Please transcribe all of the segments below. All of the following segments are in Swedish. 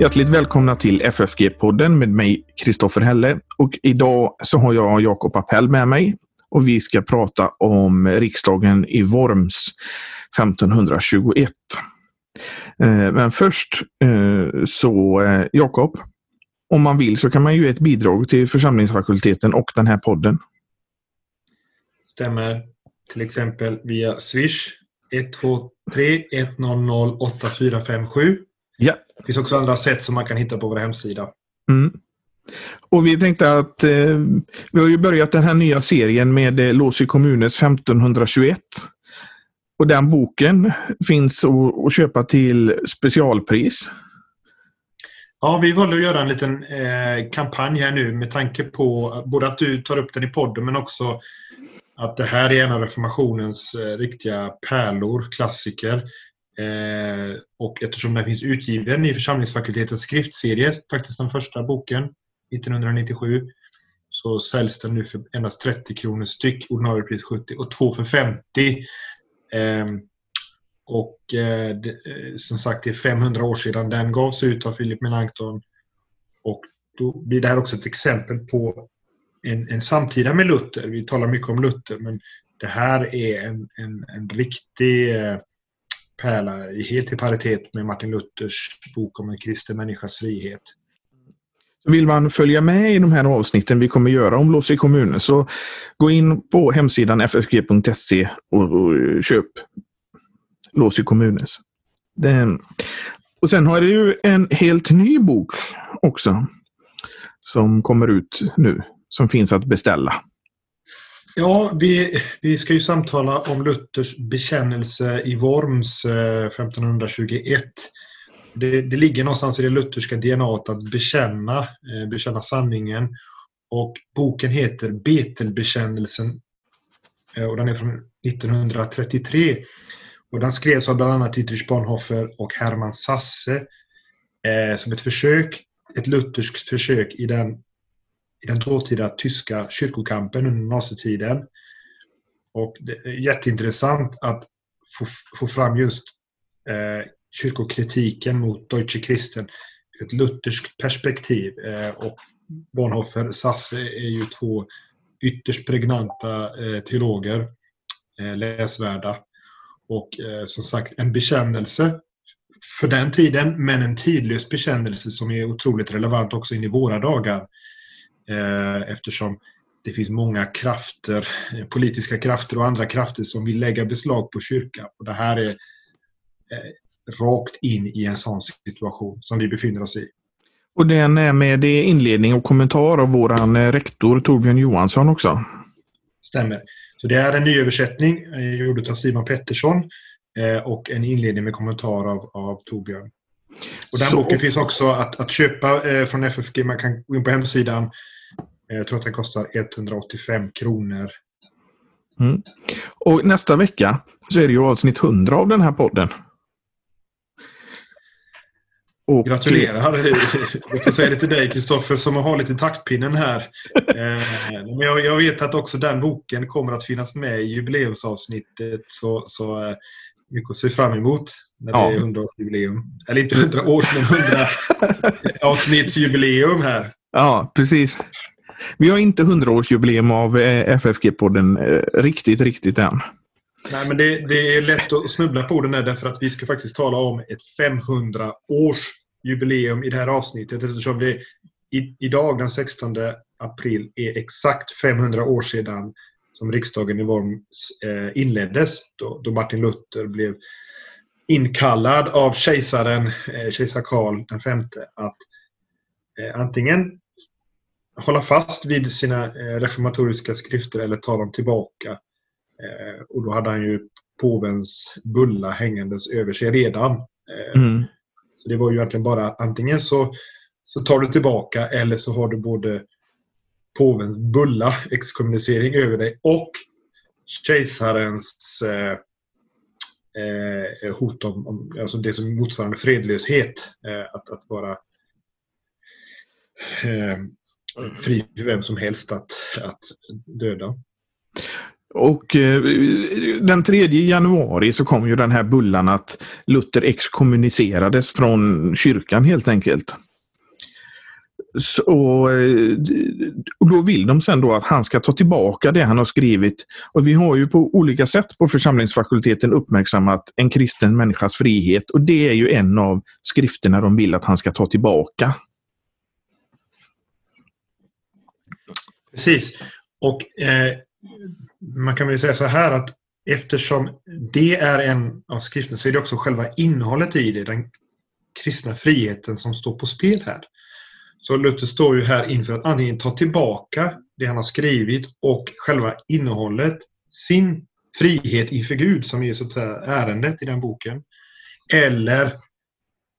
Hjärtligt välkomna till FFG-podden med mig, Kristoffer Helle. Och idag så har jag Jakob Appell med mig och vi ska prata om riksdagen i Worms 1521. Eh, men först eh, så, eh, Jakob, om man vill så kan man ju ge ett bidrag till församlingsfakulteten och den här podden. Stämmer. Till exempel via Swish 123 100 8457 Ja. Det finns också andra sätt som man kan hitta på vår hemsida. Mm. Och vi tänkte att eh, vi har ju börjat den här nya serien med eh, i kommunes 1521. Och den boken finns att köpa till specialpris. Ja, vi valde att göra en liten eh, kampanj här nu med tanke på både att du tar upp den i podden men också att det här är en av reformationens eh, riktiga pärlor, klassiker. Eh, och eftersom den finns utgiven i församlingsfakultetens skriftserie, faktiskt den första boken, 1997, så säljs den nu för endast 30 kronor styck, ordinarie pris 70 och två för 50. Och eh, det, eh, som sagt, det är 500 år sedan den gavs ut av Philip Melanchthon. Och då blir det här också ett exempel på en, en samtida med Luther. Vi talar mycket om Luther, men det här är en, en, en riktig eh, pärla helt i paritet med Martin Luthers bok om en kristen människas frihet. Vill man följa med i de här avsnitten vi kommer göra om Lås i kommunen så gå in på hemsidan fsg.se och, och eh, köp Lås kommunens. Den. Och sen har du ju en helt ny bok också som kommer ut nu som finns att beställa. Ja, vi, vi ska ju samtala om Luthers bekännelse i Worms eh, 1521. Det, det ligger någonstans i det lutherska DNAt att bekänna, eh, bekänna sanningen. Och boken heter Betelbekännelsen eh, och den är från 1933. Och den skrevs av bland annat Dietrich Bonhoeffer och Hermann Sasse eh, som ett försök, ett lutherskt försök i den i den dåtida tyska kyrkokampen under nazitiden. Och det är jätteintressant att få, få fram just eh, kyrkokritiken mot Deutsche Christen ur ett lutherskt perspektiv. Eh, och Bonhoeffer, Sasse är ju två ytterst pregnanta eh, teologer, eh, läsvärda. Och eh, som sagt, en bekännelse för den tiden, men en tidlös bekännelse som är otroligt relevant också in i våra dagar. Eh, eftersom det finns många krafter, politiska krafter och andra krafter som vill lägga beslag på kyrkan. Och det här är eh, rakt in i en sån situation som vi befinner oss i. Och den är med inledning och kommentar av våran eh, rektor Torbjörn Johansson också? Stämmer. Så det är en nyöversättning gjord av Simon Pettersson och en inledning med kommentar av, av Torbjörn. Och den så... boken finns också att, att köpa från FFG. Man kan gå in på hemsidan Eh, jag tror att den kostar 185 kronor. Mm. Och nästa vecka så är det ju avsnitt 100 av den här podden. Och... Gratulerar! Jag får säga det till dig Kristoffer som har hållit i taktpinnen här. Eh, men jag, vet att också den boken kommer att finnas med i jubileumsavsnittet. Så, så eh, mycket att se fram emot när det är 100-årsjubileum. Eller inte 100 års, men 100 avsnittsjubileum här. Ja, precis. Vi har inte 100-årsjubileum av eh, FFG-podden riktigt, riktigt än. Nej, men det, det, är lätt att snubbla på den här därför att vi ska faktiskt tala om ett jubileum i det här avsnittet eftersom det i, idag den 16 april är exakt 500 år sedan som riksdagen i Worms eh, inleddes då, då, Martin Luther blev inkallad av kejsaren, eh, kejsar Karl V att eh, antingen hålla fast vid sina eh, reformatoriska skrifter eller ta dem tillbaka. Eh, och då hade han ju påvens bulla hängandes över sig redan. Eh, mm. Så Det var ju egentligen bara antingen så, så tar du tillbaka eller så har du både påvens bulla, exkommunicering över dig och kejsarens eh, eh, hot om, om, alltså det som motsvarande fredlöshet. Eh, att, att vara eh, fri för vem som helst att, att döda. Och eh, den 3 januari så kom ju den här bullan att Luther exkommunicerades från kyrkan helt enkelt. Så, och eh, då vill de sen då att han ska ta tillbaka det han har skrivit. Och vi har ju på olika sätt på församlingsfakulteten uppmärksammat en kristen människas frihet och det är ju en av skrifterna de vill att han ska ta tillbaka. Precis. Och eh, man kan väl säga så här att eftersom det är en av skrifterna så är det också själva innehållet i det, den kristna friheten som står på spel här. Så Luther står ju här inför att antingen ta tillbaka det han har skrivit och själva innehållet, sin frihet inför Gud som är så att säga ärendet i den boken. Eller,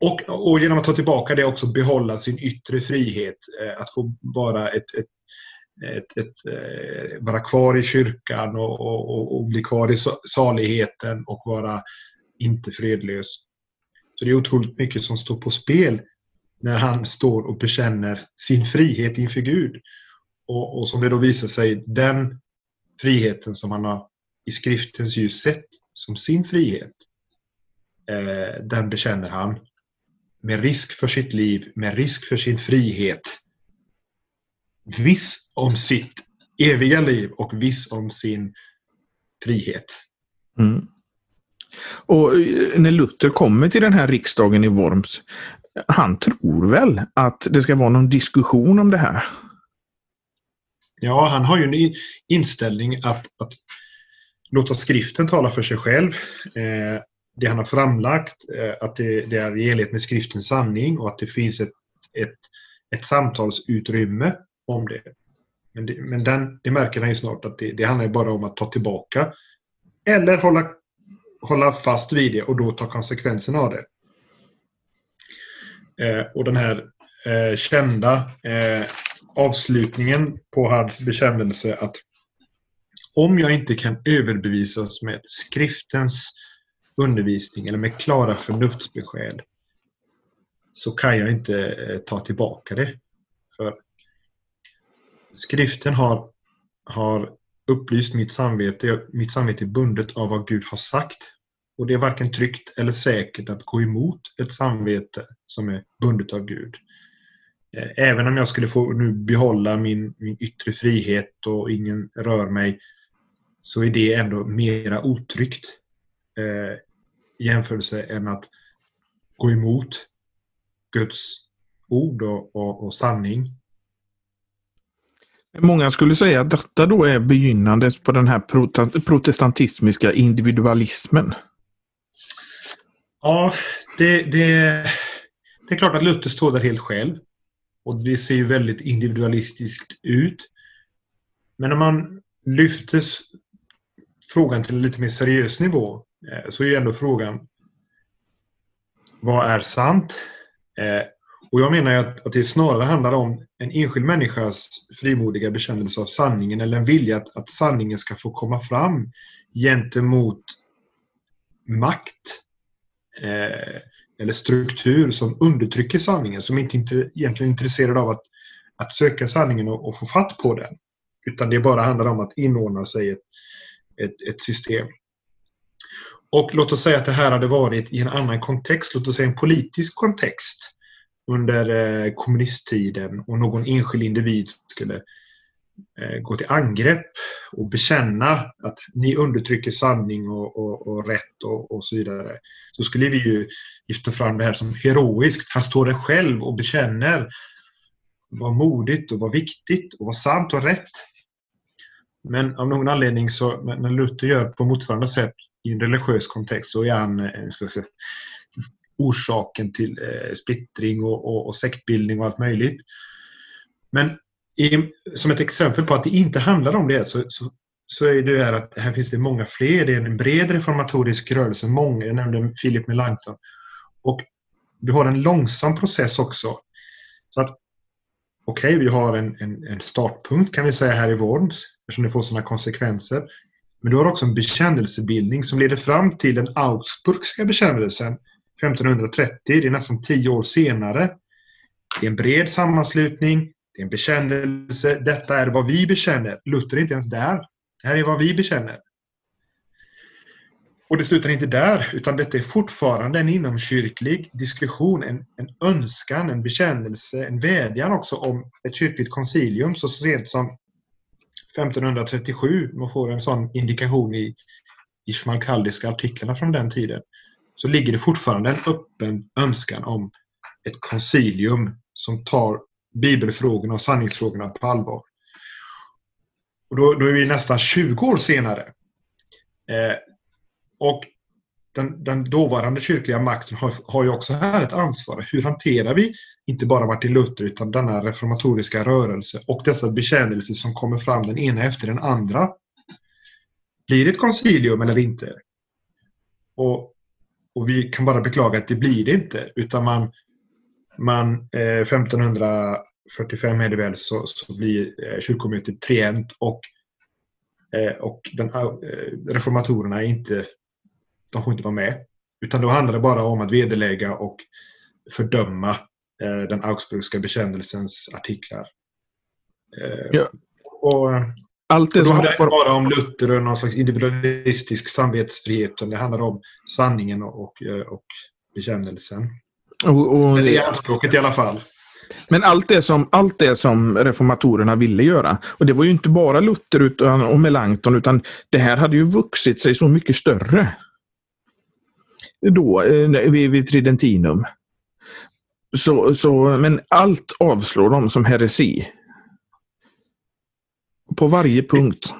och, och genom att ta tillbaka det också behålla sin yttre frihet, eh, att få vara ett, ett ett, ett, eh, vara kvar i kyrkan och, och, och, bli kvar i saligheten och vara inte fredlös. Så det är otroligt mycket som står på spel när han står och bekänner sin frihet inför Gud. Och, och som det då visar sig, den friheten som han har i skriftens ljus sett som sin frihet, eh, den bekänner han med risk för sitt liv, med risk för sin frihet viss om sitt eviga liv och viss om sin frihet. Mm. Och eh, när Luther kommer till den här riksdagen i Worms, han tror väl att det ska vara någon diskussion om det här? Ja, han har ju en inställning att, att låta skriften tala för sig själv. Eh, det han har framlagt, eh, att det, det, är i enlighet med skriftens sanning och att det finns ett, ett, ett samtalsutrymme om det. Men, det, men den, det märker han ju snart att det, det handlar bara om att ta tillbaka eller hålla, hålla fast vid det och då ta konsekvenserna av det. Eh, och den här eh, kända eh, avslutningen på hans bekännelse att om jag inte kan överbevisas med skriftens undervisning eller med klara förnuftsbesked så kan jag inte eh, ta tillbaka det. För skriften har, har upplyst mitt samvete. Mitt samvete är bundet av vad Gud har sagt. Och det är varken tryggt eller säkert att gå emot ett samvete som är bundet av Gud. Eh, även om jag skulle få nu behålla min, min yttre frihet och ingen rör mig så är det ändå mera otryggt eh, i jämförelse än att gå emot Guds ord och, och, och sanning Många skulle säga att detta då är begynnandet på den här protestantismiska individualismen. Ja, det, det, det är klart att Luther står där helt själv. Och det ser ju väldigt individualistiskt ut. Men om man lyfter frågan till en lite mer seriös nivå eh, så är ju ändå frågan vad är sant? Eh, och jag menar att, att det snarare handlar om en enskild människas frimodiga bekännelse av sanningen eller en vilja att, att sanningen ska få komma fram gentemot makt eh, eller struktur som undertrycker sanningen, som inte är egentligen är intresserad av att, att söka sanningen och, och, få fatt på den. Utan det bara handlar om att inordna sig i ett, ett, ett system. Och låt oss säga att det här hade varit i en annan kontext, låt oss säga en politisk kontext under eh, kommunisttiden och någon enskild individ skulle eh, gå till angrepp och bekänna att ni undertrycker sanning och, och, och rätt och, och, så vidare. Så skulle vi ju lyfta fram det här som heroiskt. Han står där själv och bekänner vad modigt och vad viktigt och vad sant och rätt. Men av någon anledning så när Luther gör på motsvarande sätt i en religiös kontext så är han eh, säga, orsaken till eh, splittring och, och, och sektbildning och allt möjligt. Men i, som ett exempel på att det inte handlar om det så, så, så är det här att här finns det många fler. Det är en bred reformatorisk rörelse. Många, jag nämnde Philip Melanchthon. Och du har en långsam process också. Så att okej, okay, vi har en, en, en, startpunkt kan vi säga här i Worms eftersom det får sådana konsekvenser. Men du har också en bekännelsebildning som leder fram till den Augsburgska bekännelsen 1530, det är nästan tio år senare. Det är en bred sammanslutning Det är en bekännelse. Detta är vad vi bekänner. Luther är inte ens där. Det här är vad vi bekänner. Och det slutar inte där, utan detta är fortfarande en inomkyrklig diskussion, en, en önskan, en bekännelse, en vädjan också om ett kyrkligt koncilium så sent som 1537. Man får en sån indikation i, Ishmael Kaldiska artiklarna från den tiden. Så ligger det fortfarande en öppen önskan om ett koncilium som tar bibelfrågorna och sanningsfrågorna på allvar. Och då, då är vi nästan 20 år senare. Eh, och den, den, dåvarande kyrkliga makten har, har ju också här ett ansvar. Hur hanterar vi inte bara Martin Luther utan denna reformatoriska rörelse och dessa bekännelser som kommer fram den ena efter den andra? Blir det ett koncilium eller inte? Och, och vi kan bara beklaga att det blir det inte utan man, man eh, 1545 är det väl så, så blir eh, kyrkomötet trient och, eh, och den, eh, reformatorerna är inte de får inte vara med. Utan då handlar det bara om att vederlägga och fördöma eh, den Augsburgska bekännelsens artiklar. Eh, ja. och, eh, Allt det då handlar det inte bara om Luther och någon slags individualistisk samvetsfrihet. Utan det handlar om sanningen och, och, eh, och bekännelsen. Och, och, det är anspråket i alla fall. Men allt det, som, allt det som reformatorerna ville göra, och det var ju inte bara Luther utan, och Melanchthon, utan det här hade ju vuxit sig så mycket större då eh, vid, vid Tridentinum. Så, så, men allt avslår de som heresi. På varje punkt.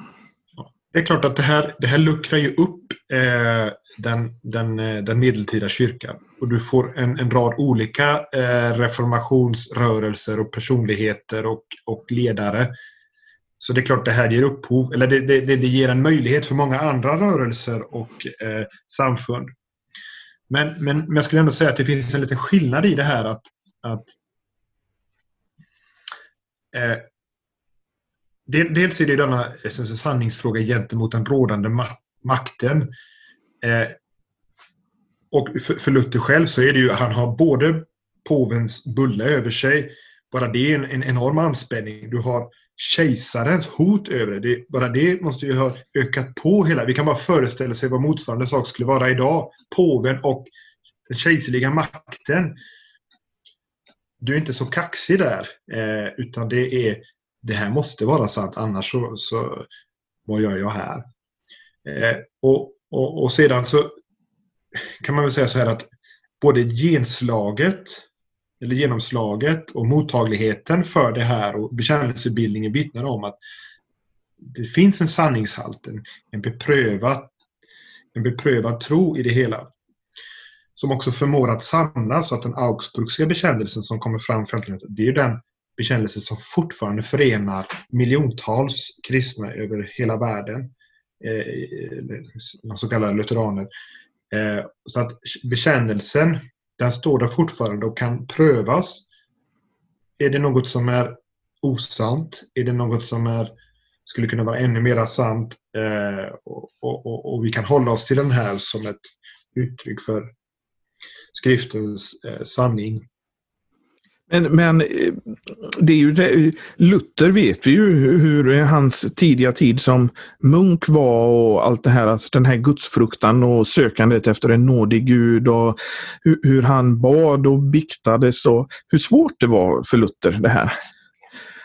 Det är klart att det här, det här luckrar ju upp eh, den, den, eh, den medeltida kyrkan. Och du får en, en rad olika eh, reformationsrörelser och personligheter och, och ledare. Så det är klart det här ger upphov, eller det, det, det ger en möjlighet för många andra rörelser och eh, samfund men, men, men jag skulle ändå säga att det finns en liten skillnad i det här att, att eh, dels är det denna alltså, sanningsfråga gentemot den rådande makten. Eh, och för, för Luther själv så är det ju, han har både påvens bulle över sig, bara det är en, en enorm anspänning. Du har kejsarens hot över det. det. Bara det måste ju ha ökat på hela... Vi kan bara föreställa sig vad motsvarande sak skulle vara idag. Påven och den kejserliga makten. Du är inte så kaxig där, eh, utan det är det här måste vara sant, annars så, så vad gör jag här? Eh, och, och, och sedan så kan man väl säga så här att både genslaget eller genomslaget och mottagligheten för det här och bekännelsebildningen vittnar om att det finns en sanningshalt, en, beprövad, en beprövad tro i det hela. Som också förmår att samla så att den augsburgska bekännelsen som kommer fram 1500 det är den bekännelse som fortfarande förenar miljontals kristna över hela världen. Eh, så kallade lutheraner. Eh, så att bekännelsen den står där fortfarande och kan prövas. Är det något som är osant? Är det något som är, skulle kunna vara ännu mer sant? Eh, och, och, och, vi kan hålla oss till den här som ett uttryck för skriftens eh, sanning. Men, men eh, det är ju det, Luther vet vi ju hur hans tidiga tid som munk var och allt det här, alltså den här gudsfruktan och sökandet efter en nådig Gud och hur, hur han bad och biktades och hur svårt det var för Luther det här.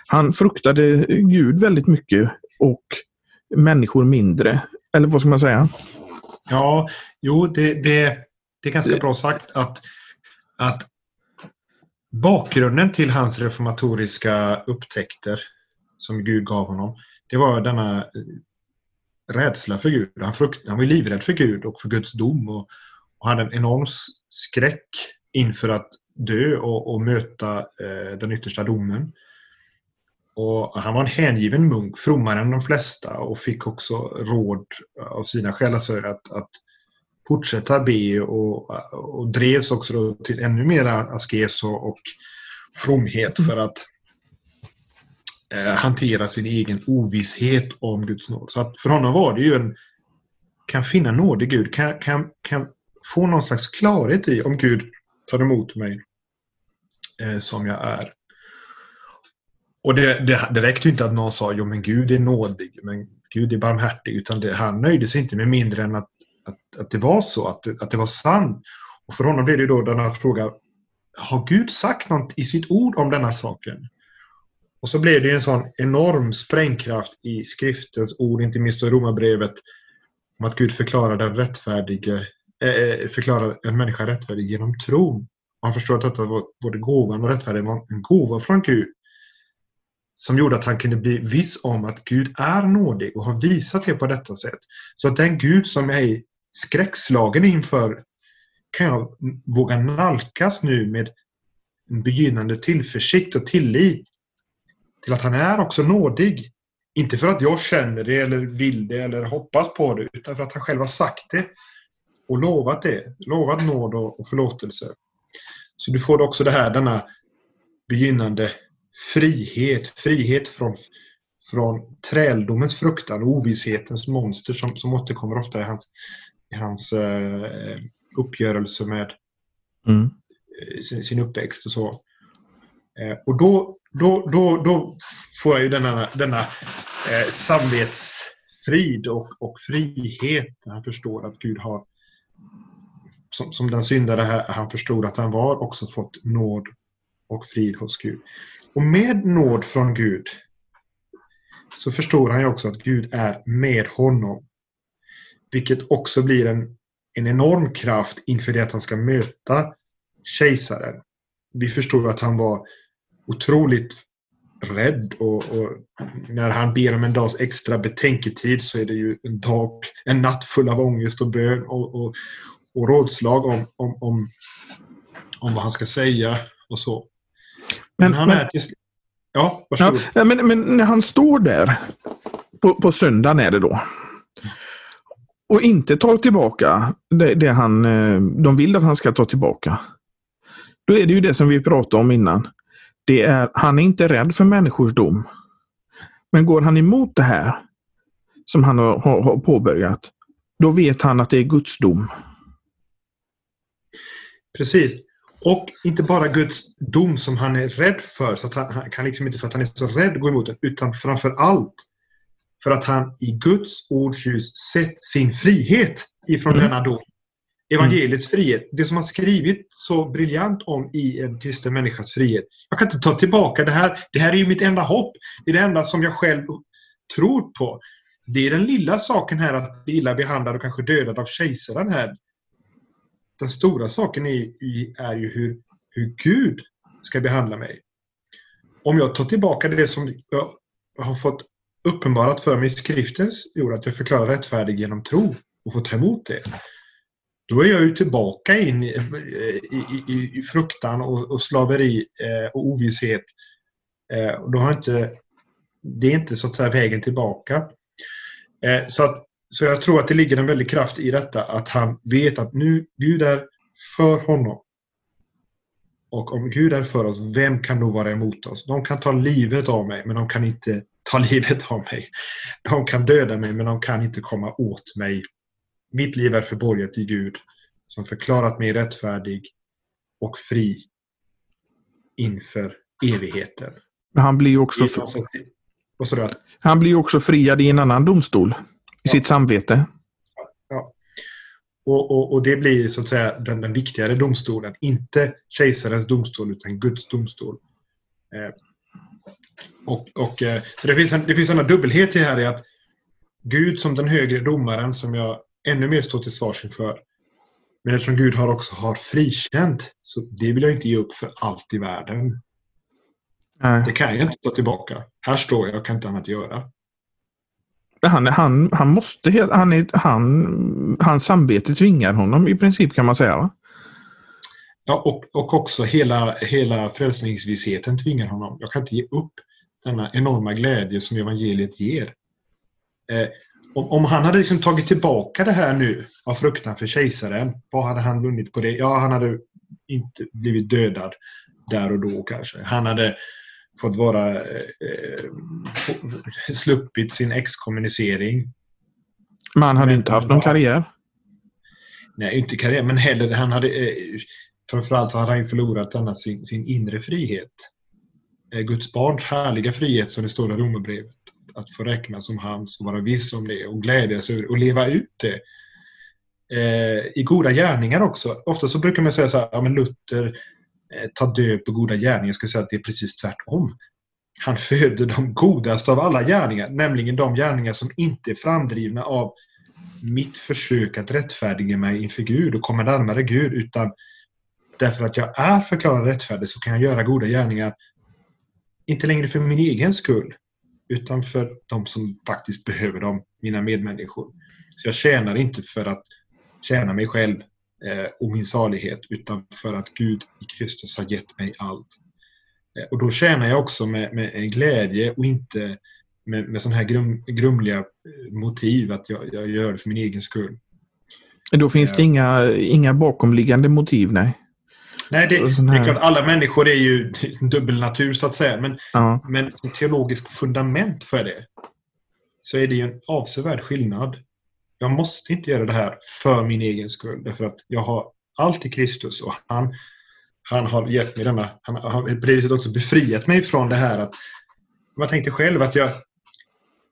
Han fruktade Gud väldigt mycket och människor mindre. Eller vad ska man säga? Ja, jo, det, det, det är ganska bra sagt att, att bakgrunden till hans reformatoriska upptäckter som Gud gav honom, det var denna eh, rädsla för Gud. Han, frukt, han var livrädd för Gud och för Guds dom och, och hade en enorm skräck inför att dö och, och möta eh, den yttersta domen. Och han var en hängiven munk, frommare än de flesta och fick också råd av sina själasörjare att, att fortsätta be och, och drevs också till ännu mera askes och, och fromhet för att eh, hantera sin egen ovisshet om Guds nåd. Så att för honom var det ju en kan finna nåd i Gud, kan, kan, kan få någon slags klarhet i om Gud tar emot mig eh, som jag är. Och det, det, det räckte inte att någon sa jo men Gud är nådig, men Gud är barmhärtig. Utan det, han nöjde sig inte med mindre än att, att, att det var så, att, att det var sant. Och för honom blev det då denna fråga, har Gud sagt något i sitt ord om denna saken? Och så blev det en sån enorm sprängkraft i skriftens ord, inte minst i Romarbrevet, om att Gud förklarar den rättfärdige, äh, förklarar en människa rättfärdig genom tron. Man förstår att detta var både gåvan och rättfärdigheten var en gåva från Gud som gjorde att han kunde bli viss om att Gud är nådig och har visat det på detta sätt. Så att den Gud som jag är skräckslagen inför kan jag våga nalkas nu med en begynnande tillförsikt och tillit till att han är också nådig. Inte för att jag känner det eller vill det eller hoppas på det utan för att han själv har sagt det och lovat det. Lovat nåd och förlåtelse. Så du får också det här, denna begynnande frihet. Frihet från, från träldomens fruktan och ovisshetens monster som, som återkommer ofta i hans, hans eh, uppgörelse med mm. Eh, sin, sin, uppväxt och så. Eh, och då, då, då, då får jag ju denna, denna eh, samvetsfrid och, och frihet. Han förstår att Gud har som, som den syndare han förstod att han var också fått nåd och frid hos Gud. Och med nåd från Gud så förstår han ju också att Gud är med honom. Vilket också blir en, en enorm kraft inför det att han ska möta kejsaren. Vi förstår att han var otroligt rädd och, och, när han ber om en dags extra betänketid så är det ju en dag, en natt full av ångest och bön och, och, och rådslag om, om, om, om vad han ska säga och så. Men, men han men, är till... Ja, varsågod. Ja, men, men när han står där på, på söndagen är det då och inte tar tillbaka det, det, han, eh, de vill att han ska ta tillbaka. Då är det ju det som vi pratade om innan. Det är, han är inte rädd för människors dom. Men går han emot det här som han har, har, har påbörjat, då vet han att det är Guds dom. Precis. Och inte bara Guds dom som han är rädd för, så att han, han, kan liksom inte för att han är så rädd gå emot det, utan framför allt för att han i Guds ords ljus sett sin frihet ifrån mm. denna dom. Evangeliets mm. frihet. Det som han skrivit så briljant om i en kristen människas frihet. Jag kan inte ta tillbaka det här. Det här är ju mitt enda hopp. Det är det enda som jag själv tror på. Det är den lilla saken här att bli illa behandlad och kanske dödad av kejsaren här den stora saken är, är ju hur, hur Gud ska behandla mig. Om jag tar tillbaka det som jag har fått uppenbarat för mig i skriftens gjorde att jag förklarar rättfärdig genom tro och får ta emot det. Då är jag ju tillbaka in i, i, i, i fruktan och, och slaveri eh, och ovisshet. Eh, och då har inte, det är inte så att säga vägen tillbaka. Eh, så att så jag tror att det ligger en väldig kraft i detta att han vet att nu Gud är för honom. Och om Gud är för oss, vem kan då vara emot oss? De kan ta livet av mig, men de kan inte ta livet av mig. De kan döda mig, men de kan inte komma åt mig. Mitt liv är förborgat i Gud, som förklarat mig rättfärdig och fri inför evigheten. Men han blir ju också, han blir också friad i en annan domstol i sitt samvete. Och, och, och, det blir så att säga den, den viktigare domstolen. Inte kejsarens domstol utan Guds domstol. Eh, och, och, eh, så det finns, en, det finns en dubbelhet i här i att Gud som den högre domaren som jag ännu mer står till svars inför. Men eftersom Gud har också har frikänt så det vill jag inte ge upp för allt i världen. Nej. Det kan jag inte ta tillbaka. Här står jag och kan inte annat göra. Han, han, han måste, han, är, han, hans samvete tvingar honom i princip kan man säga. Va? Ja, och, och också hela, hela frälsningsvissheten tvingar honom. Jag kan inte ge upp denna enorma glädje som evangeliet ger. Eh, om, om, han hade liksom tagit tillbaka det här nu av fruktan för kejsaren, vad hade han vunnit på det? Ja, han hade inte blivit dödad där och då kanske. Han hade fått vara eh, sluppit sin exkommunicering. Men han hade men, inte haft någon karriär? Nej, inte karriär, men heller han hade eh, framförallt så hade han förlorat denna sin, sin inre frihet. eh, Guds barns härliga frihet som det står i Romarbrevet. Att få räkna som hans och vara viss om det och glädjas över och leva ut det. Eh, I goda gärningar också. Ofta så brukar man säga så här, ja men Luther Eh, ta död på goda gärningar. Jag skulle säga att det är precis tvärtom. Han föder de godaste av alla gärningar, nämligen de gärningar som inte är framdrivna av mitt försök att rättfärdiga mig inför Gud och komma närmare Gud, utan därför att jag är förklarad rättfärdig så kan jag göra goda gärningar, inte längre för min egen skull, utan för de som faktiskt behöver dem, mina medmänniskor. Så jag tjänar inte för att tjäna mig själv eh, och min salighet, utan för att Gud i Kristus har gett mig allt. Eh, och då tjänar jag också med, med glädje och inte med, med sådana här grum, grumliga eh, motiv, att jag, jag, gör det för min egen skull. Då finns det inga, inga bakomliggande motiv, nej? Nej, det, det, är klart, alla människor är ju dubbelnatur så att säga. Men, ja. men teologiskt fundament för det så är det ju en avsevärd skillnad. Jag måste inte göra det här för min egen skull. Därför att jag har allt i Kristus och han, han har gett mig denna, han har på det viset också befriat mig från det här att man tänkte själv att jag,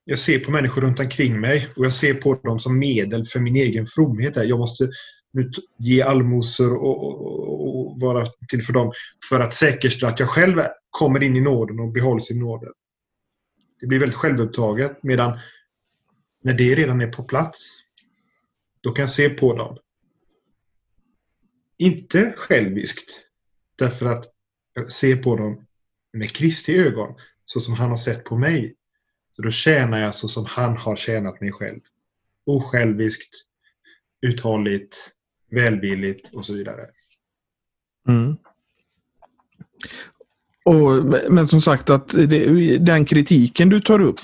jag ser på människor runt omkring mig och jag ser på dem som medel för min egen fromhet. Jag måste nu ge allmosor och, och, och, vara till för dem för att säkerställa att jag själv kommer in i nåden och behålls i nåden. Det blir väldigt självupptaget medan när det redan är på plats då kan jag se på dem. Inte själviskt därför att jag ser på dem med Kristi ögon så som han har sett på mig. Så då tjänar jag så som han har tjänat mig själv. Osjälviskt, uthålligt, välvilligt och så vidare. Mm. Och, men som sagt att det, den kritiken du tar upp,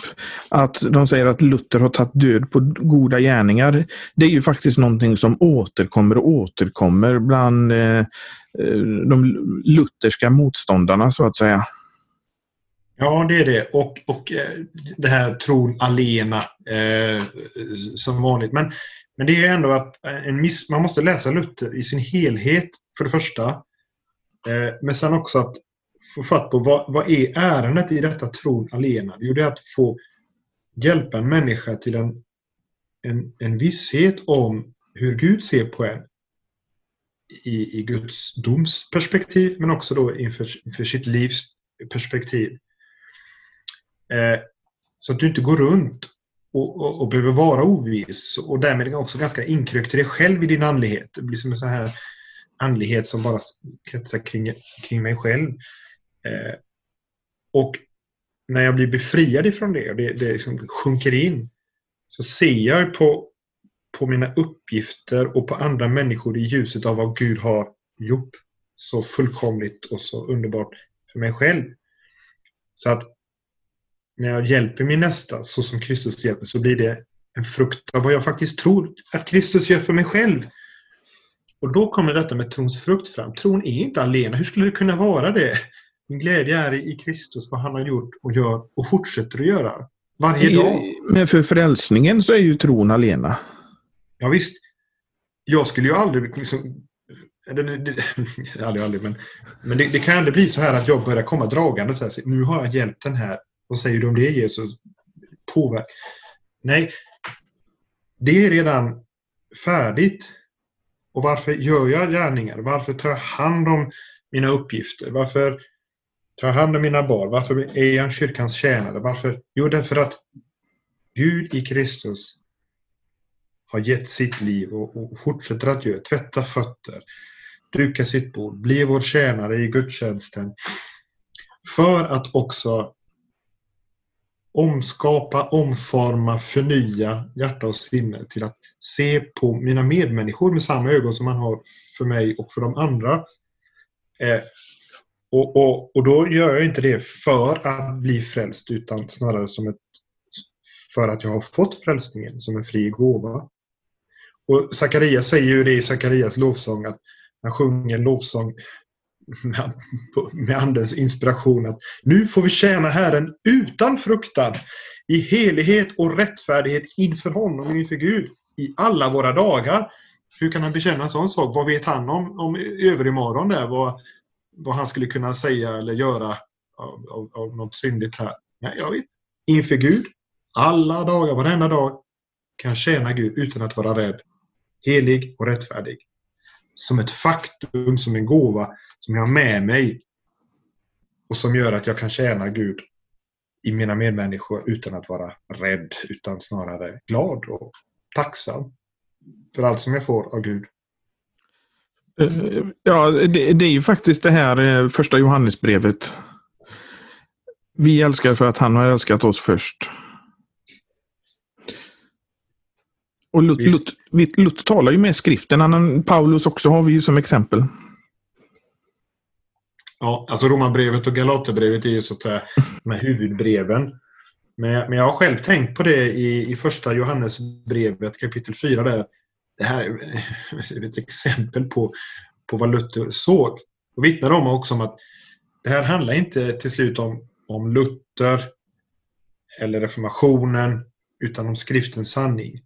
att de säger att Luther har tagit död på goda gärningar, det är ju faktiskt någonting som återkommer och återkommer bland eh, eh de lutherska motståndarna så att säga. Ja, det är det. Och, och eh, det här tron alena eh, som vanligt. Men, men det är ändå att eh, en miss, man måste läsa Luther i sin helhet för det första. Eh, men sen också att få fatt på vad, vad är ärendet i detta tron alena? Jo, det är att få hjälpa en människa till en, en, en visshet om hur Gud ser på en i, i Guds domsperspektiv men också då inför, inför sitt livs perspektiv. Eh, så att du inte går runt och, och, och, behöver vara oviss och därmed också ganska inkrökt till dig själv i din andlighet. Det blir som en sån här andlighet som bara kretsar kring, kring mig själv. Eh, och när jag blir befriad ifrån det och det, det liksom sjunker in så ser jag på, på mina uppgifter och på andra människor i ljuset av vad Gud har gjort så fullkomligt och så underbart för mig själv. Så att när jag hjälper min nästa så som Kristus hjälper så blir det en frukt av vad jag faktiskt tror att Kristus gör för mig själv. Och då kommer detta med trons frukt fram. Tron är inte alena. Hur skulle det kunna vara det? Min glädje är i Kristus, vad han har gjort och gör och fortsätter att göra. Varje dag. Men för frälsningen så är ju tron alena. Ja, visst. Jag skulle ju aldrig... Liksom, det, det, det, aldrig, aldrig, men, men det, det, kan aldrig bli så här att jag börjar komma dragande så här, nu har jag hjälpt den här vad säger du om det Jesus? Påverk. Nej, det är redan färdigt. Och varför gör jag gärningar? Varför tar jag hand om mina uppgifter? Varför Ta hand om mina barn? Varför är jag en kyrkans tjänare? Varför? Jo, därför att Gud i Kristus har gett sitt liv och, och fortsätter att göra. Tvätta fötter, duka sitt bord, bli vår tjänare i gudstjänsten. För att också omskapa, omforma, förnya hjärta och sinne till att se på mina medmänniskor med samma ögon som man har för mig och för de andra. Eh, och, och, och då gör jag inte det för att bli frälst utan snarare som ett, för att jag har fått frälsningen som en fri gåva. Och Sakarias säger ju det i Sakarias lovsång att han sjunger lovsång med, med Andens inspiration att nu får vi tjäna Herren utan fruktan i helighet och rättfärdighet inför honom och inför Gud i alla våra dagar. Hur kan han bekänna en sån sak? Vad vet han om, om överimorgon där? Vad, vad han skulle kunna säga eller göra av, av, av något syndigt här. Nej, jag vet. Inför Gud, alla dagar, varenda dag, kan tjäna Gud utan att vara rädd. Helig och rättfärdig. Som ett faktum, som en gåva som jag har med mig och som gör att jag kan tjäna Gud i mina medmänniskor utan att vara rädd, utan snarare glad och tacksam för allt som jag får av Gud. Ja, det, det är ju faktiskt det här eh, första Johannesbrevet. Vi älskar för att han har älskat oss först. Och Lut, Lut, Lut talar ju med skriften. Han, Paulus också har vi ju som exempel. Ja, alltså Romarbrevet och Galaterbrevet är ju så att säga de här huvudbreven. Men, men jag har själv tänkt på det i, i första Johannesbrevet kapitel 4 där. Det här är ett exempel på, på vad Luther såg. Och vittnar om också om att det här handlar inte till slut om, om Luther eller reformationen utan om skriftens sanning.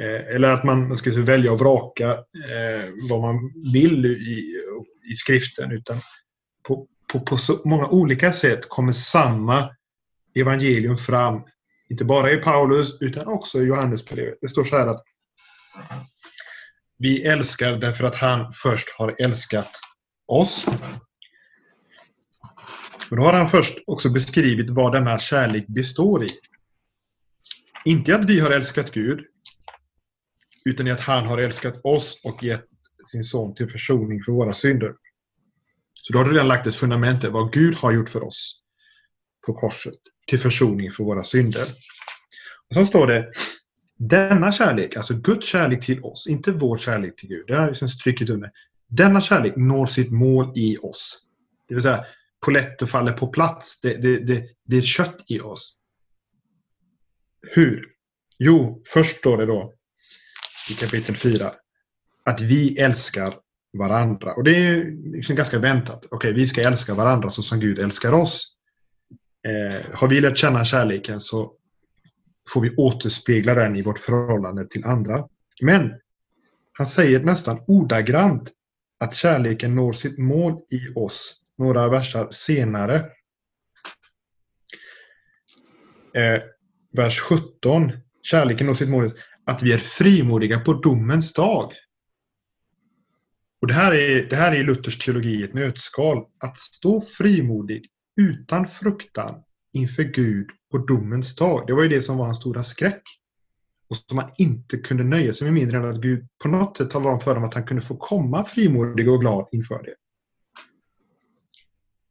Eh, eller att man, man ska välja och vraka eh, vad man vill i, i skriften. Utan på, på, på så många olika sätt kommer samma evangelium fram. Inte bara i Paulus utan också i Johannesbrevet. Det står så här att vi älskar därför att han först har älskat oss. Och då har han först också beskrivit vad denna kärlek består i. Inte att vi har älskat Gud, utan i att han har älskat oss och gett sin son till försoning för våra synder. Så då har du redan lagt ett fundament vad Gud har gjort för oss på korset till försoning för våra synder. Och så står det denna kärlek, alltså Guds kärlek till oss, inte vår kärlek till Gud. Det är liksom trycket under. Denna kärlek når sitt mål i oss. Det vill säga, poletten faller på plats. Det, det, det, det är kött i oss. Hur? Jo, först står det då i kapitel 4 att vi älskar varandra. Och det är liksom ganska väntat. Okej, okay, vi ska älska varandra så som Gud älskar oss. Eh, har vi lärt känna kärleken så får vi återspegla den i vårt förhållande till andra. Men han säger nästan ordagrant att kärleken når sitt mål i oss några versar senare. Eh, vers 17. Kärleken når sitt mål att vi är frimodiga på domens dag. Och det här är, det här är Luthers teologi i ett nötskal. Att stå frimodig utan fruktan inför Gud på domens dag. Det var ju det som var hans stora skräck. Och som han inte kunde nöja sig med mindre än att Gud på något sätt talade om för honom att han kunde få komma frimodig och glad inför det.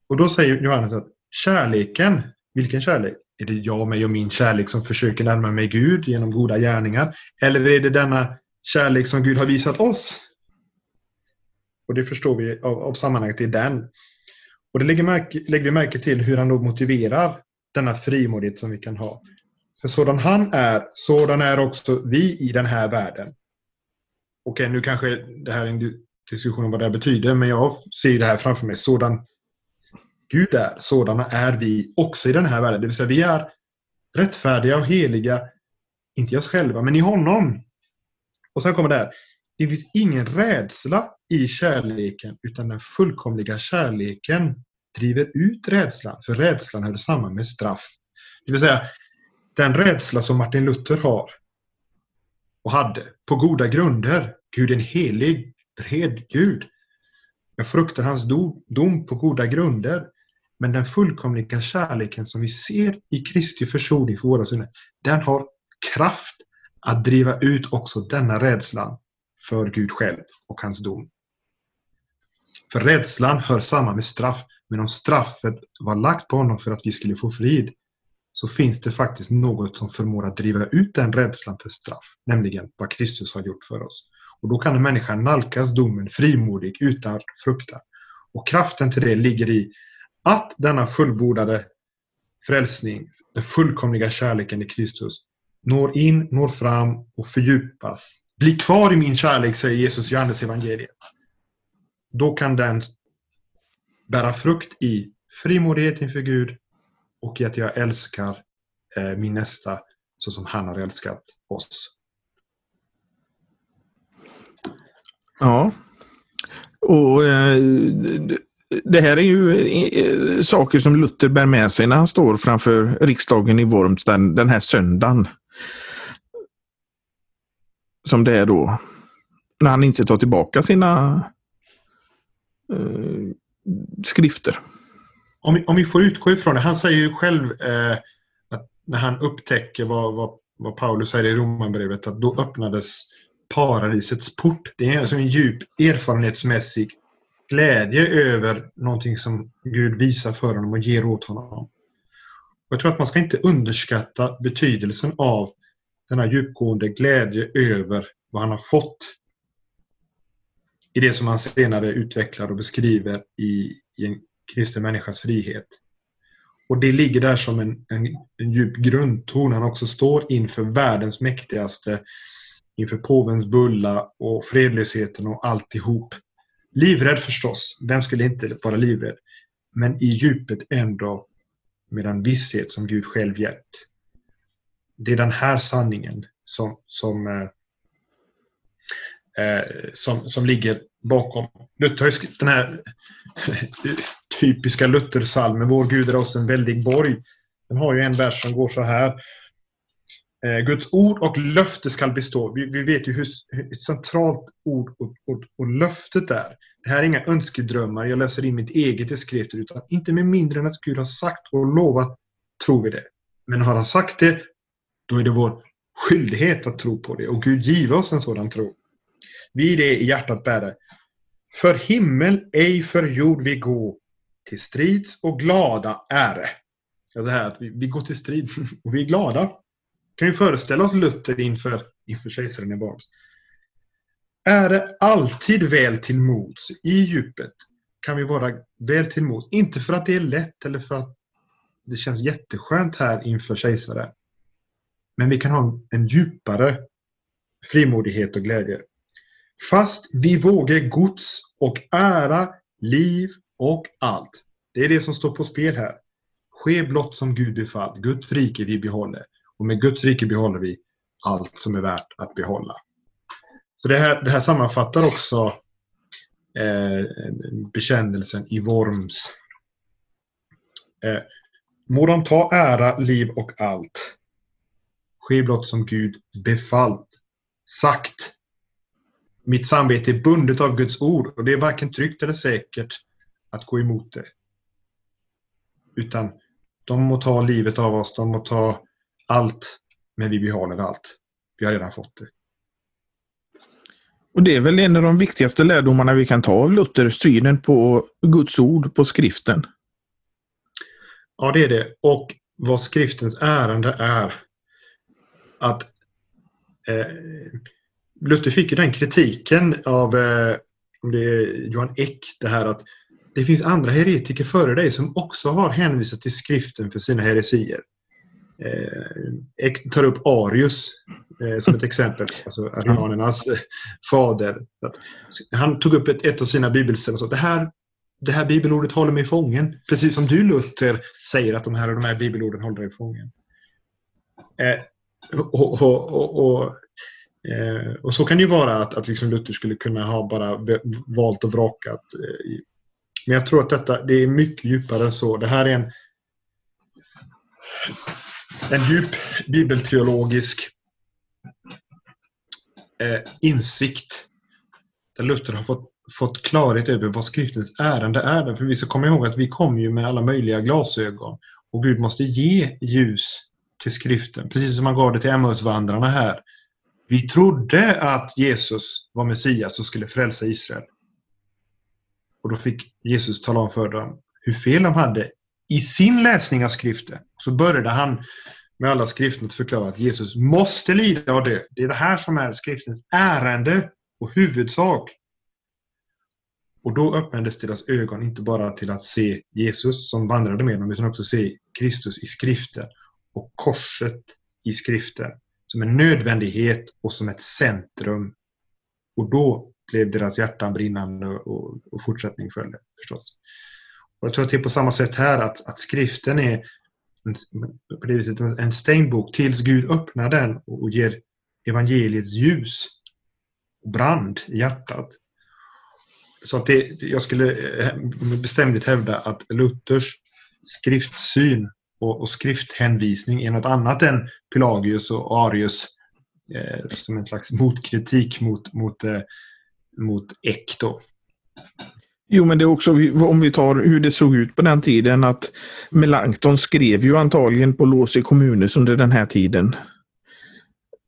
Och då säger Johannes att kärleken, vilken kärlek? Är det jag, mig och min kärlek som försöker närma mig Gud genom goda gärningar? Eller är det denna kärlek som Gud har visat oss? Och det förstår vi av, av sammanhanget i den. Och det lägger, märke, lägger vi märke till hur han då motiverar denna frimodighet som vi kan ha. För sådan han är, sådan är också vi i den här världen. Okej, nu kanske det här är en diskussion om vad det här betyder, men jag ser det här framför mig. Sådan Gud är, sådana är vi också i den här världen. Det vill säga, vi är rättfärdiga och heliga, inte i oss själva, men i honom. Och sen kommer det här. Det finns ingen rädsla i kärleken, utan den fullkomliga kärleken driver ut rädslan, för rädslan hör samman med straff. Det vill säga, den rädsla som Martin Luther har och hade, på goda grunder. Gud är en helig, bred Gud. Jag fruktar hans dom på goda grunder. Men den fullkomliga kärleken som vi ser i Kristi försoning för våra synder, den har kraft att driva ut också denna rädslan för Gud själv och hans dom. För rädslan hör samman med straff, men om straffet var lagt på honom för att vi skulle få frid, så finns det faktiskt något som förmår att driva ut den rädslan för straff, nämligen vad Kristus har gjort för oss. Och då kan en människa nalkas domen frimodig utan fruktan. Och kraften till det ligger i att denna fullbordade frälsning, den fullkomliga kärleken i Kristus, når in, når fram och fördjupas. Bli kvar i min kärlek, säger Jesus i Johannes evangeliet. Då kan den bära frukt i frimodighet inför Gud och i att jag älskar eh, min nästa så som han har älskat oss. Ja. Och eh, det här är ju eh, saker som Luther bär med sig när han står framför riksdagen i Worms den, den här söndagen. Som det är då. När han inte tar tillbaka sina skrifter. Om vi, om vi får utgå ifrån det. Han säger ju själv eh, att när han upptäcker vad, vad, vad Paulus säger i Romarbrevet att då öppnades paradisets port. Det är alltså en djup erfarenhetsmässig glädje över någonting som Gud visar för honom och ger åt honom. Och jag tror att man ska inte underskatta betydelsen av denna djupgående glädje över vad han har fått i det som han senare utvecklar och beskriver i, i en kristen människas frihet. Och det ligger där som en, en, en djup grundton. Han också står inför världens mäktigaste, inför påvens bulla och fredlösheten och alltihop. Livrädd förstås. Vem skulle inte vara livrädd? Men i djupet ändå med den visshet som Gud själv gett. Det är den här sanningen som, som, eh Eh, som, som ligger bakom. Luther har skrivit den här typiska Luthersalmen Vår Gud är oss en väldig borg. Den har ju en vers som går så här. Eh, Guds ord och löfte skall bestå. Vi, vi vet ju hur, hur centralt ord och, och, och, löftet är. Det här är inga önskedrömmar, jag läser in mitt eget i skriften, utan inte med mindre än att Gud har sagt och lovat tror vi det. Men har han sagt det, då är det vår skyldighet att tro på det. Och Gud give oss en sådan tro. Vi det i hjärtat bära. För himmel, ej för jord vi gå, till strids och glada äre. Ja, det här att vi, vi går till strid och vi är glada. Kan ju föreställa oss Luther inför, inför kejsaren i Worms. Är alltid väl till mods i djupet kan vi vara väl till mods. Inte för att det är lätt eller för att det känns jätteskönt här inför kejsaren. Men vi kan ha en djupare frimodighet och glädje. Fast vi vågar gods och ära, liv och allt. Det är det som står på spel här. Ske blott som Gud befallt. Guds rike vi behåller. Och med Guds rike behåller vi allt som är värt att behålla. Så det här, det här sammanfattar också eh, bekännelsen i Worms. Eh, må de ta ära, liv och allt. Ske blott som Gud befallt. Sagt. Mitt samvete är bundet av Guds ord och det är varken tryggt eller säkert att gå emot det. Utan de må ta livet av oss, de må ta allt, men vi behåller allt. Vi har redan fått det. Och Det är väl en av de viktigaste lärdomarna vi kan ta av Luther, synen på Guds ord, på skriften. Ja, det är det. Och vad skriftens ärende är. Att eh, Luther fick ju den kritiken av eh, om det är Johan Eck, det här att det finns andra heretiker före dig som också har hänvisat till skriften för sina heresier. Eh, tar upp Arius eh, som ett exempel, alltså arianernas eh, fader. han tog upp ett, ett av sina bibelställen och sa det här, det här bibelordet håller mig fången. Precis som du Luther säger att de här de här bibelorden håller dig fången. Eh, och, och, och, och, eh, och, så kan det ju vara att, att liksom Luther skulle kunna ha bara valt och vrakat. Eh, men jag tror att detta det är mycket djupare än så. Det här är en en djup bibelteologisk eh, insikt där Luther har fått, fått klarhet över vad skriftens ärende är. För vi ska komma ihåg att vi kommer ju med alla möjliga glasögon och Gud måste ge ljus till skriften, precis som han gav det till Emmausvandrarna här. Vi trodde att Jesus var Messias och skulle frälsa Israel. Och då fick Jesus tala om för dem hur fel de hade i sin läsning av skriften. Så började han med alla skrifterna att förklara att Jesus måste lida och dö. Det är det här som är skriftens ärende och huvudsak. Och då öppnades deras ögon inte bara till att se Jesus som vandrade med dem utan också se Kristus i skriften och korset i skriften som en nödvändighet och som ett centrum. Och då blev deras hjärtan brinnande och, och fortsättning följde förstås. Och jag tror att det är på samma sätt här att, att skriften är en, på det viset en stenbok tills Gud öppnar den och ger evangeliets ljus och brand i hjärtat. så att det, jag skulle eh, bestämt hävda att Luthers skriftsyn och, och skrifthänvisning är något annat än Pelagius och Arius eh, som en slags motkritik mot, mot, eh, mot Eck. Då. Jo, men det är också om vi tar hur det såg ut på den tiden att Melanchthon skrev ju antagligen på Låsi kommunus under den här tiden.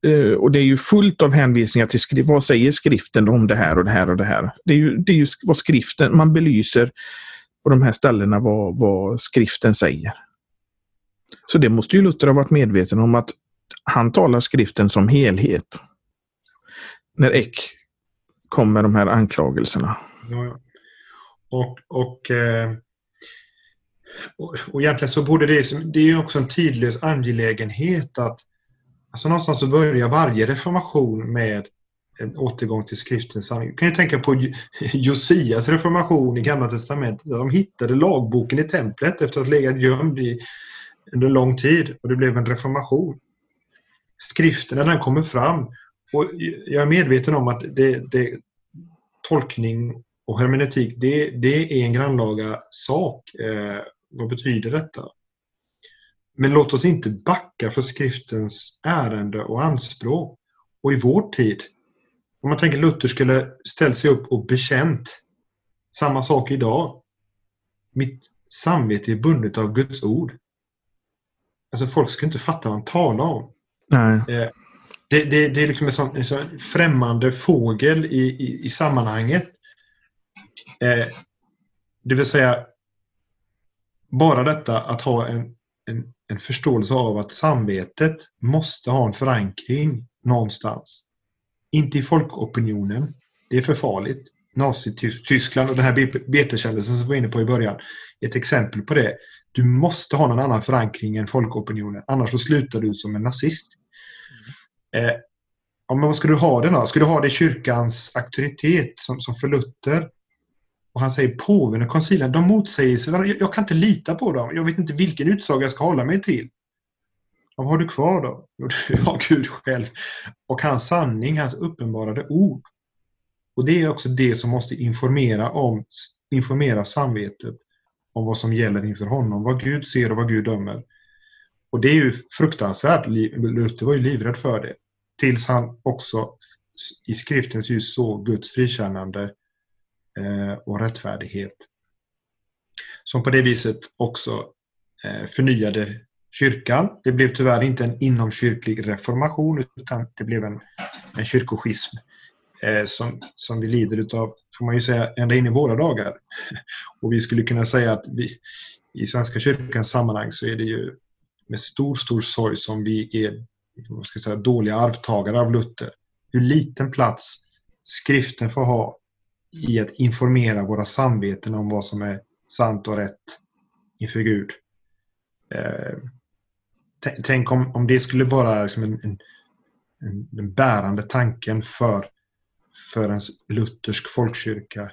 Eh, och det är ju fullt av hänvisningar till skrift. Vad säger skriften om det här och det här och det här? Det är ju, det är ju vad skriften, man belyser på de här ställena vad, vad skriften säger. Så det måste ju Luther ha varit medveten om att han talar skriften som helhet. När Eck kom med de här anklagelserna. Ja, och, och, eh, och, och egentligen så borde det, det är ju också en tidlös angelägenhet att alltså någonstans så börjar varje reformation med en återgång till skriftens sanning. Du kan ju tänka på Josias reformation i Gamla Testamentet. där De hittade lagboken i templet efter att ha legat gömd i, under lång tid och det blev en reformation. Skriften, när den kommer fram, och jag är medveten om att det, det, tolkning och hermeneutik, det, det är en grannlaga sak. Eh, vad betyder detta? Men låt oss inte backa för skriftens ärende och anspråk. Och i vår tid, om man tänker Luther skulle ställt sig upp och bekänt samma sak idag. Mitt samvete är bundet av Guds ord. Alltså folk ska inte fatta vad han talar om. Nej. Eh, det, det, det, är liksom en sån, en sån främmande fågel i, i, i sammanhanget. Eh, det vill säga, bara detta att ha en, en, en förståelse av att samvetet måste ha en förankring någonstans. Inte i folkopinionen. Det är för farligt. Nazityskland och den här betekändelsen som vi var inne på i början är ett exempel på det. Du måste ha någon annan förankring än folkopinionen, annars så slutar du som en nazist. Mm. Eh, ja, men vad ska du ha det då? Ska du ha det i kyrkans auktoritet som, som för Luther? Och han säger påven och koncilen, de motsäger sig jag, jag kan inte lita på dem. Jag vet inte vilken utsaga jag ska hålla mig till. vad har du kvar då? Jo, du har Gud själv och hans sanning, hans uppenbarade ord. Och det är också det som måste informera, om, informera samvetet om vad som gäller inför honom, vad Gud ser och vad Gud dömer. Och det är ju fruktansvärt. Luther var ju livrädd för det. Tills han också i skriftens ljus såg Guds frikännande eh, och rättfärdighet. Som på det viset också eh, förnyade kyrkan. Det blev tyvärr inte en inomkyrklig reformation utan det blev en, en kyrkoschism eh, som, som vi lider utav, får man ju säga, ända in i våra dagar. Och vi skulle kunna säga att vi, i Svenska kyrkans sammanhang så är det ju med stor, stor sorg som vi är vad ska jag säga, dåliga arvtagare av Luther. Hur liten plats skriften får ha i att informera våra samveten om vad som är sant och rätt inför Gud. Eh, tänk om, om det skulle vara liksom en, en, en, den bärande tanken för, för en luthersk folkkyrka.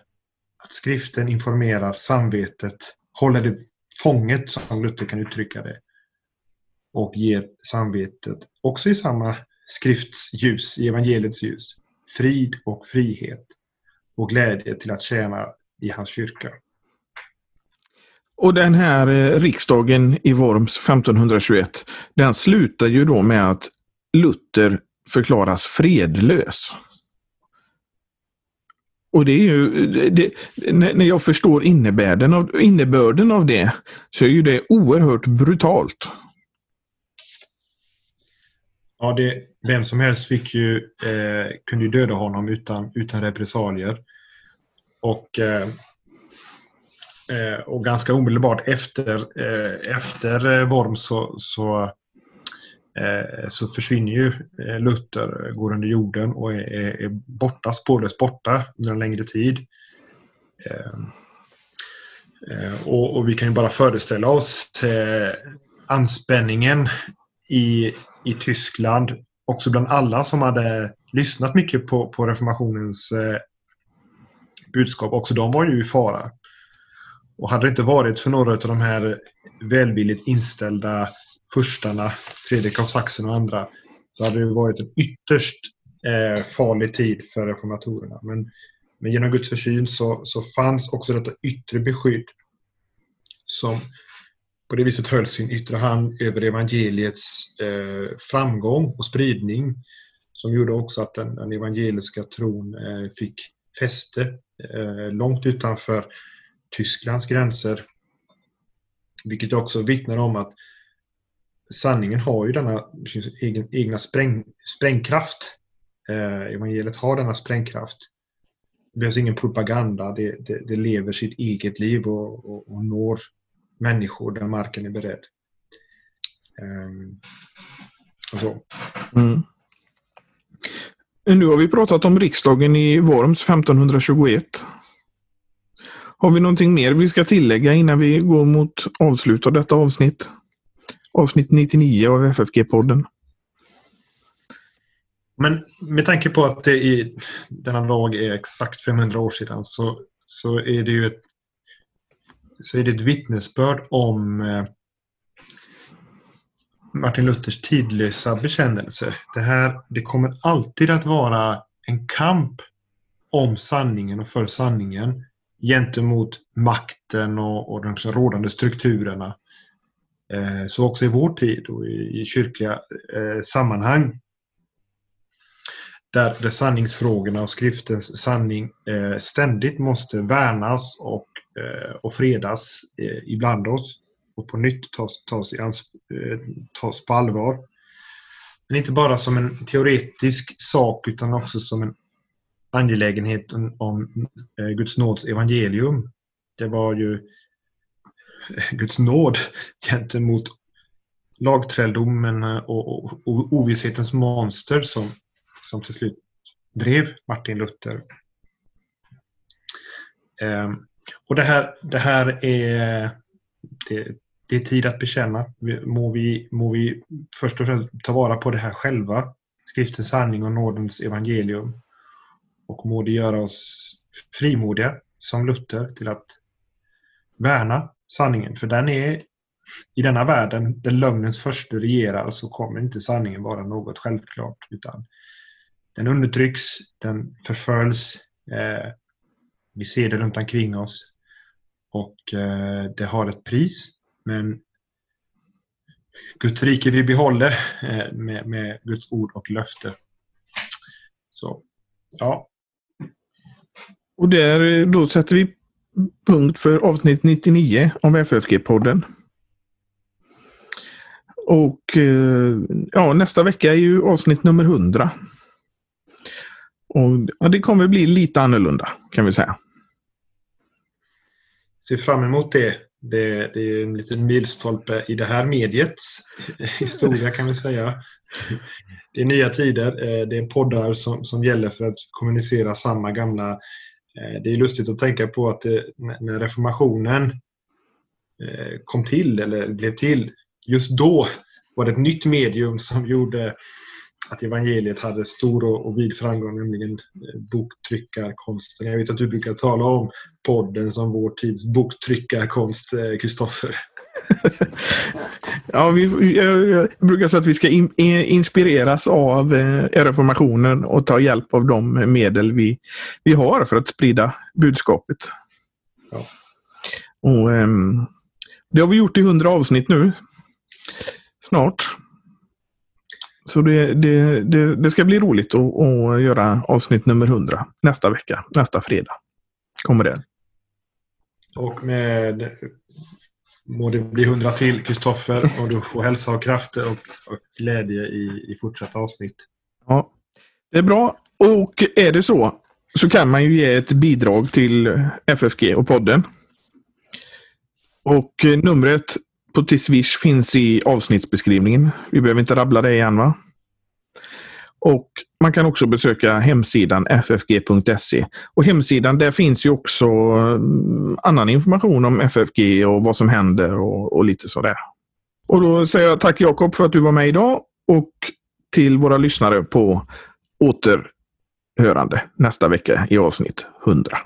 Att skriften informerar samvetet, håller det fånget som Luther kan uttrycka det och ger samvetet, också i samma skrifts ljus, i evangeliets ljus, frid och frihet och glädje till att tjäna i hans kyrka. Och den här eh, riksdagen i Worms 1521, den slutar ju då med att Luther förklaras fredlös. Och det är ju, det, när jag förstår innebörden av, innebörden av det, så är ju det oerhört brutalt. Ja, det, vem som helst fick ju, eh, kunde ju döda honom utan, utan repressalier. Och, eh, eh och ganska omedelbart efter, eh, efter Worms så, så, Eh, så försvinner ju eh, Luther, eh, går under jorden och är, är borta, spårlöst borta under en längre tid. Ehm, och, och, vi kan ju bara föreställa oss anspänningen i, i Tyskland, också bland alla som hade lyssnat mycket på, på reformationens eh, budskap, också de var ju i fara. Och hade det inte varit för några av de här välvilligt inställda furstarna, Fredrik av Sachsen och andra, så hade det varit en ytterst eh, farlig tid för reformatorerna. Men Men genom Guds försyn så, så fanns också detta yttre beskydd som på det viset höll sin yttre hand över evangeliets eh, framgång och spridning som gjorde också att den, den evangeliska tron eh, fick fäste eh, långt utanför Tysklands gränser. Vilket också vittnar om att sanningen har ju denna egen, egna spräng, sprängkraft. Eh, evangeliet har denna sprängkraft. Det behövs ingen propaganda, det, det, det lever sitt eget liv och, och, och, når människor där marken är beredd. Eh, och så. Mm. Nu har vi pratat om riksdagen i Worms 1521. Har vi någonting mer vi ska tillägga innan vi går mot avslut av detta avsnitt? Avsnitt 99 av FFG-podden. Men med tanke på att det i denna dag är exakt 500 år sedan så, så är det ju ett, så är det ett vittnesbörd om eh, Martin Luthers tidlösa bekännelse. Det, här, det kommer alltid att vara en kamp om sanningen och för sanningen gentemot makten och, och de rådande strukturerna. Eh, så också i vår tid och i, kyrkliga eh, sammanhang. Där, där sanningsfrågorna och skriftens sanning eh, ständigt måste värnas och, och fredas ibland oss och på nytt tas, tas, i ans, tas på allvar. Men inte bara som en teoretisk sak utan också som en angelägenhet om Guds nåds evangelium. Det var ju Guds nåd gentemot lagträldomen och, och, och ovisshetens monster som, som till slut drev Martin Luther. Ehm, och det här, det här är det, det är tid att bekänna. Må vi, må vi först och främst ta vara på det här själva. Skriftens sanning och nådens evangelium. Och må det göra oss frimodiga som Luther till att värna sanningen. För den är i denna världen där lögnens första regerar så kommer inte sanningen vara något självklart utan den undertrycks, den förföljs, eh, vi ser det runt omkring oss och eh, det har ett pris men Guds rike vi behåller eh, med, med Guds ord och löfte. Så, ja. Och där, eh, då sätter vi punkt för avsnitt 99 om FFG-podden. Och eh, ja, nästa vecka är ju avsnitt nummer 100. Och ja, det kommer bli lite annorlunda kan vi säga. Ser fram emot det. Det, det, är en liten milstolpe i det här mediets historia kan vi säga. Det är nya tider. Eh, det är poddar som, som gäller för att kommunicera samma gamla... Eh, det är lustigt att tänka på att eh, när reformationen eh, kom till, eller blev till, just då var det ett nytt medium som gjorde att evangeliet hade stor och, och vid framgång, nämligen eh, boktryckarkonsten. Jag vet att du brukar tala om podden som vår tids boktryckarkonst, eh, Kristoffer. ja, vi, jag, brukar säga att vi ska in, inspireras av eh, reformationen och ta hjälp av de medel vi, vi har för att sprida budskapet. Ja. Och, eh, det har vi gjort i hundra avsnitt nu. Snart. Så det, det, det, det, ska bli roligt att, att göra avsnitt nummer 100 nästa vecka, nästa fredag. Kommer det. Och med må det bli 100 till Kristoffer och du får hälsa och krafter och, och glädje i, i fortsatta avsnitt. Ja, det är bra. Och är det så så kan man ju ge ett bidrag till FFG och podden. Och numret Konto till Swish finns i avsnittsbeskrivningen. Vi behöver inte rabbla det igen va? Och man kan också besöka hemsidan ffg.se. Och hemsidan där finns ju också mm, annan information om FFG och vad som händer och, och lite sådär. Och då säger jag tack Jakob för att du var med idag och till våra lyssnare på återhörande nästa vecka i avsnitt 100.